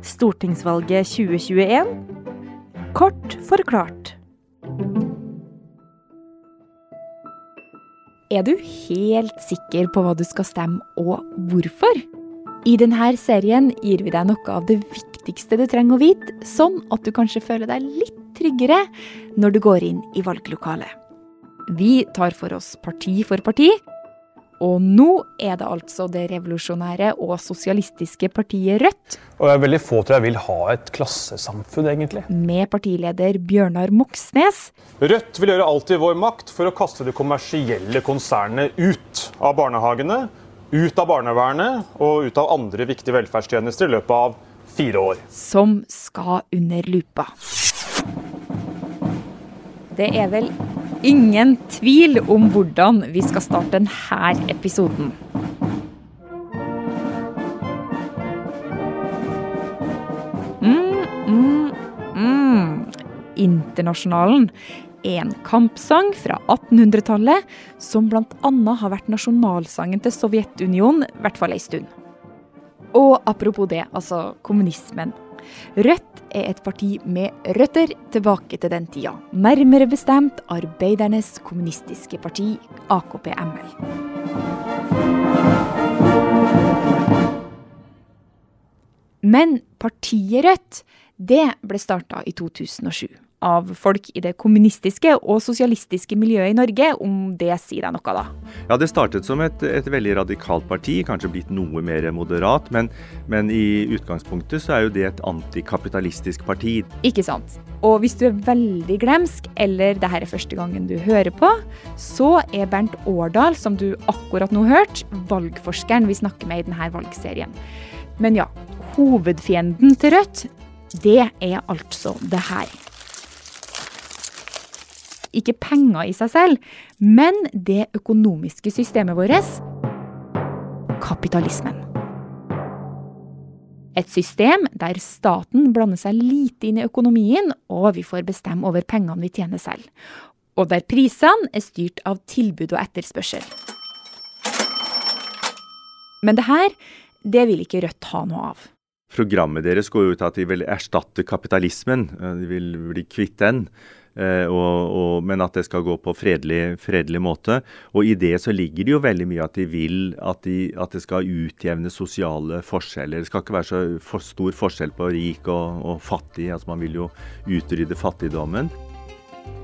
Stortingsvalget 2021 kort forklart. Er du helt sikker på hva du skal stemme, og hvorfor? I denne serien gir vi deg noe av det viktigste du trenger å vite, sånn at du kanskje føler deg litt tryggere når du går inn i valglokalet. Vi tar for oss parti for parti, og nå er det altså det revolusjonære og sosialistiske partiet Rødt. Og jeg er veldig få tror jeg vil ha et klassesamfunn, egentlig. Med partileder Bjørnar Moxnes. Rødt vil gjøre alt i vår makt for å kaste de kommersielle konsernet ut av barnehagene, ut av barnevernet og ut av andre viktige velferdstjenester i løpet av fire år. Som skal under lupa. Det er vel ingen tvil om hvordan vi skal starte denne episoden. Mm, mm, mm. Internasjonalen er en kampsang fra 1800-tallet som bl.a. har vært nasjonalsangen til Sovjetunionen, i hvert fall ei stund. Og apropos det, altså kommunismen. Rødt er et parti med røtter tilbake til den tida. Nærmere bestemt Arbeidernes kommunistiske parti, AKP-ML. Men partiet Rødt, det ble starta i 2007 av folk i det kommunistiske og sosialistiske miljøet i Norge, om det sier deg noe, da? Ja, Det startet som et, et veldig radikalt parti, kanskje blitt noe mer moderat. Men, men, i utgangspunktet så er jo det et antikapitalistisk parti. Ikke sant. Og hvis du er veldig glemsk, eller det her er første gangen du hører på, så er Bernt Årdal, som du akkurat nå hørte, valgforskeren vi snakker med i denne valgserien. Men ja, hovedfienden til Rødt, det er altså det her ikke penger i seg selv, men det økonomiske systemet vårt kapitalismen. Et system der staten blander seg lite inn i økonomien, og vi får bestemme over pengene vi tjener selv. Og der prisene er styrt av tilbud og etterspørsel. Men det her, det vil ikke Rødt ha noe av. Programmet deres går ut til at de vil erstatte kapitalismen. De vil bli kvitt den. Eh, og, og, men at det skal gå på fredelig, fredelig, måte. Og i det så ligger det jo veldig mye at de vil at, de, at det skal utjevne sosiale forskjeller. Det skal ikke være så for stor forskjell på rik og, og fattig. altså Man vil jo utrydde fattigdommen.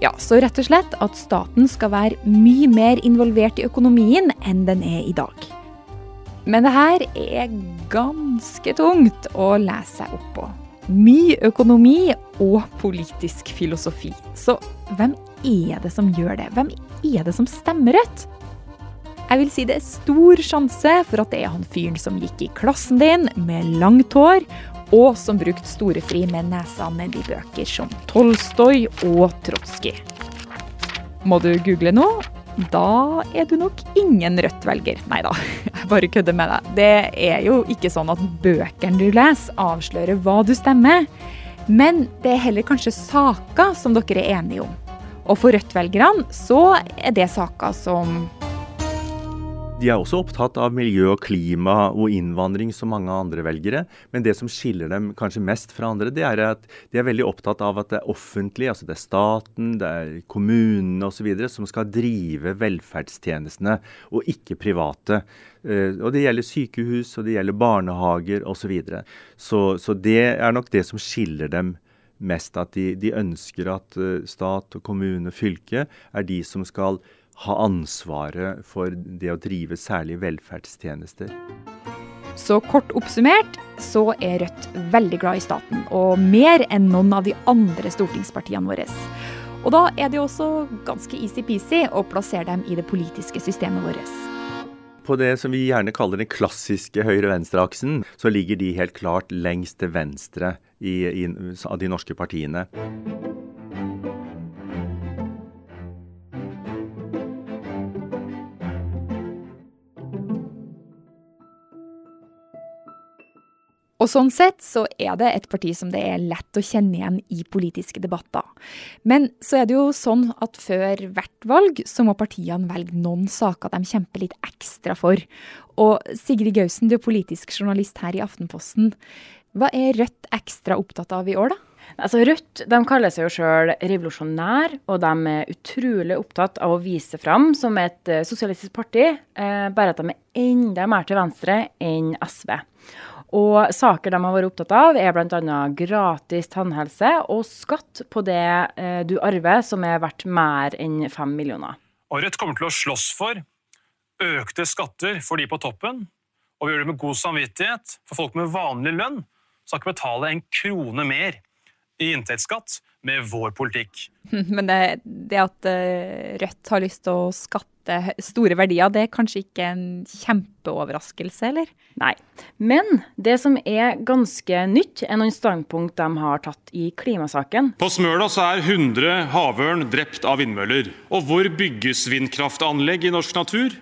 Ja, så rett og slett at staten skal være mye mer involvert i økonomien enn den er i dag. Men det her er ganske tungt å lese seg opp på mye økonomi og politisk filosofi. Så hvem er det som gjør det? Hvem er det som stemmer rødt? Jeg vil si det er stor sjanse for at det er han fyren som gikk i klassen din med langt hår, og som brukte storefri med nesa nedi bøker som Tolstoy og Trotskij. Må du google nå? Da er du nok ingen Rødt-velger. Nei da, jeg bare kødder med deg. Det er jo ikke sånn at bøkene du leser, avslører hva du stemmer. Men det er heller kanskje saker som dere er enige om. Og for Rødt-velgerne så er det saker som de er også opptatt av miljø og klima og innvandring som mange andre velgere. Men det som skiller dem kanskje mest fra andre, det er at de er veldig opptatt av at det er offentlig, altså det er staten, det er kommunene osv. som skal drive velferdstjenestene, og ikke private. Uh, og Det gjelder sykehus, og det gjelder barnehager osv. Så, videre. så Så det er nok det som skiller dem mest. At de, de ønsker at uh, stat, og kommune, fylke er de som skal ha ansvaret for det å drive særlig velferdstjenester. Så kort oppsummert så er Rødt veldig glad i staten, og mer enn noen av de andre stortingspartiene våre. Og da er det også ganske easy-peasy å plassere dem i det politiske systemet vårt. På det som vi gjerne kaller den klassiske høyre-venstre-aksen, så ligger de helt klart lengst til venstre i, i, av de norske partiene. Og sånn sett så er det et parti som det er lett å kjenne igjen i politiske debatter. Men så er det jo sånn at før hvert valg så må partiene velge noen saker de kjemper litt ekstra for. Og Sigrid Gausen, du er politisk journalist her i Aftenposten. Hva er Rødt ekstra opptatt av i år, da? Altså Rødt de kaller seg jo sjøl revolusjonær, og de er utrolig opptatt av å vise fram som et uh, sosialistisk parti, uh, bare at de er enda mer til venstre enn SV. Og saker de har vært opptatt av, er bl.a. gratis tannhelse og skatt på det uh, du arver som er verdt mer enn fem millioner. Og Rødt kommer til å slåss for økte skatter for de på toppen, og vi gjør det med god samvittighet, for folk med vanlig lønn skal ikke betale en krone mer i inntektsskatt med vår politikk. Men det, det, at eh, Rødt har lyst til å skatte store verdier, det er kanskje ikke en kjempeoverraskelse, eller? Nei. Men det som er ganske nytt, er noen standpunkt de har tatt i klimasaken. På Smøla så er 100 havørn drept av vindmøller. Og hvor bygges vindkraftanlegg i norsk natur?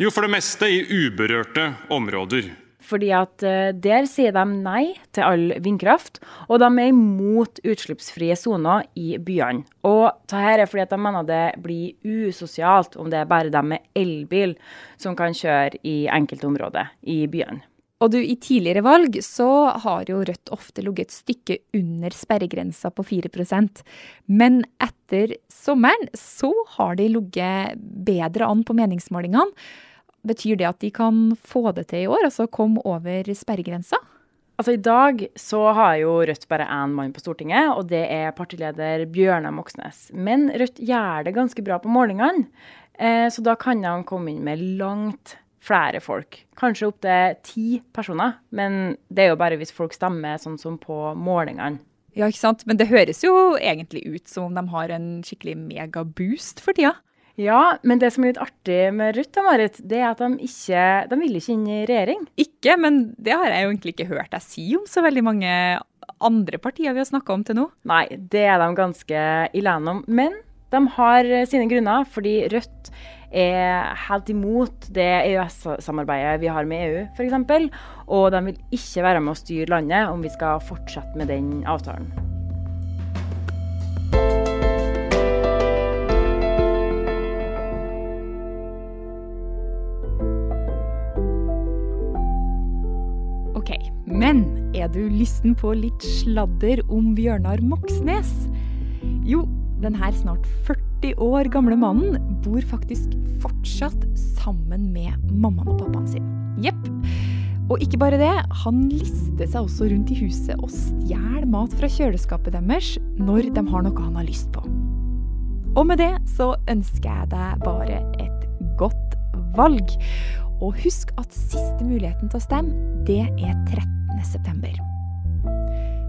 Jo, for det meste i uberørte områder. Fordi at eh, der sier de nei til all vindkraft, og de er imot utslippsfrie soner i byene. Og dette er fordi at de mener det blir usosialt om det er bare dem med elbil som kan kjøre i enkelte områder i byene. Og du, I tidligere valg så har jo Rødt ofte ligget et stykke under sperregrensa på 4% Men etter sommeren så har de ligget bedre an på meningsmålingene. Betyr det at de kan få det til i år, altså komme over sperregrensa? Altså I dag så har jo Rødt bare én mann på Stortinget, og det er partileder Bjørnar Moxnes. Men Rødt gjør det ganske bra på målingene, eh, så da kan de komme inn med langt flere folk. Kanskje opptil ti personer, men det er jo bare hvis folk stemmer sånn som på målingene. Ja, ikke sant. Men det høres jo egentlig ut som om de har en skikkelig megaboost for tida. Ja, men det som er litt artig med Rødt, Marit, det er at de ikke de vil ikke inn i regjering. Ikke, men det har jeg jo egentlig ikke hørt deg si om så veldig mange andre partier vi har snakka om til nå. Nei, det er de ganske i land om. Men de har sine grunner, fordi Rødt er helt imot det EØS-samarbeidet vi har med EU, f.eks. Og de vil ikke være med å styre landet om vi skal fortsette med den avtalen. Men er du lysten på litt sladder om Bjørnar Moxnes? Jo, denne snart 40 år gamle mannen bor faktisk fortsatt sammen med mammaen og pappaen sin. Jepp. Og ikke bare det, han lister seg også rundt i huset og stjeler mat fra kjøleskapet deres når de har noe han har lyst på. Og med det så ønsker jeg deg bare et godt valg. Og husk at siste muligheten til å stemme, det er 13.9.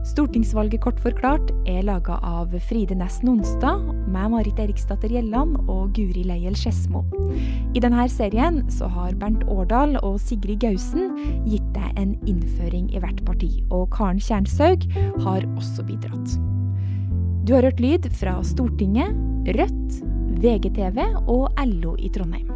Stortingsvalget kort forklart er laga av Fride Næss Nonstad, meg Marit Eriksdatter Gjelland og Guri Leiel Skedsmo. I denne serien så har Bernt Årdal og Sigrid Gausen gitt deg en innføring i hvert parti, og Karen Kjernshaug har også bidratt. Du har hørt lyd fra Stortinget, Rødt, VGTV og LO i Trondheim.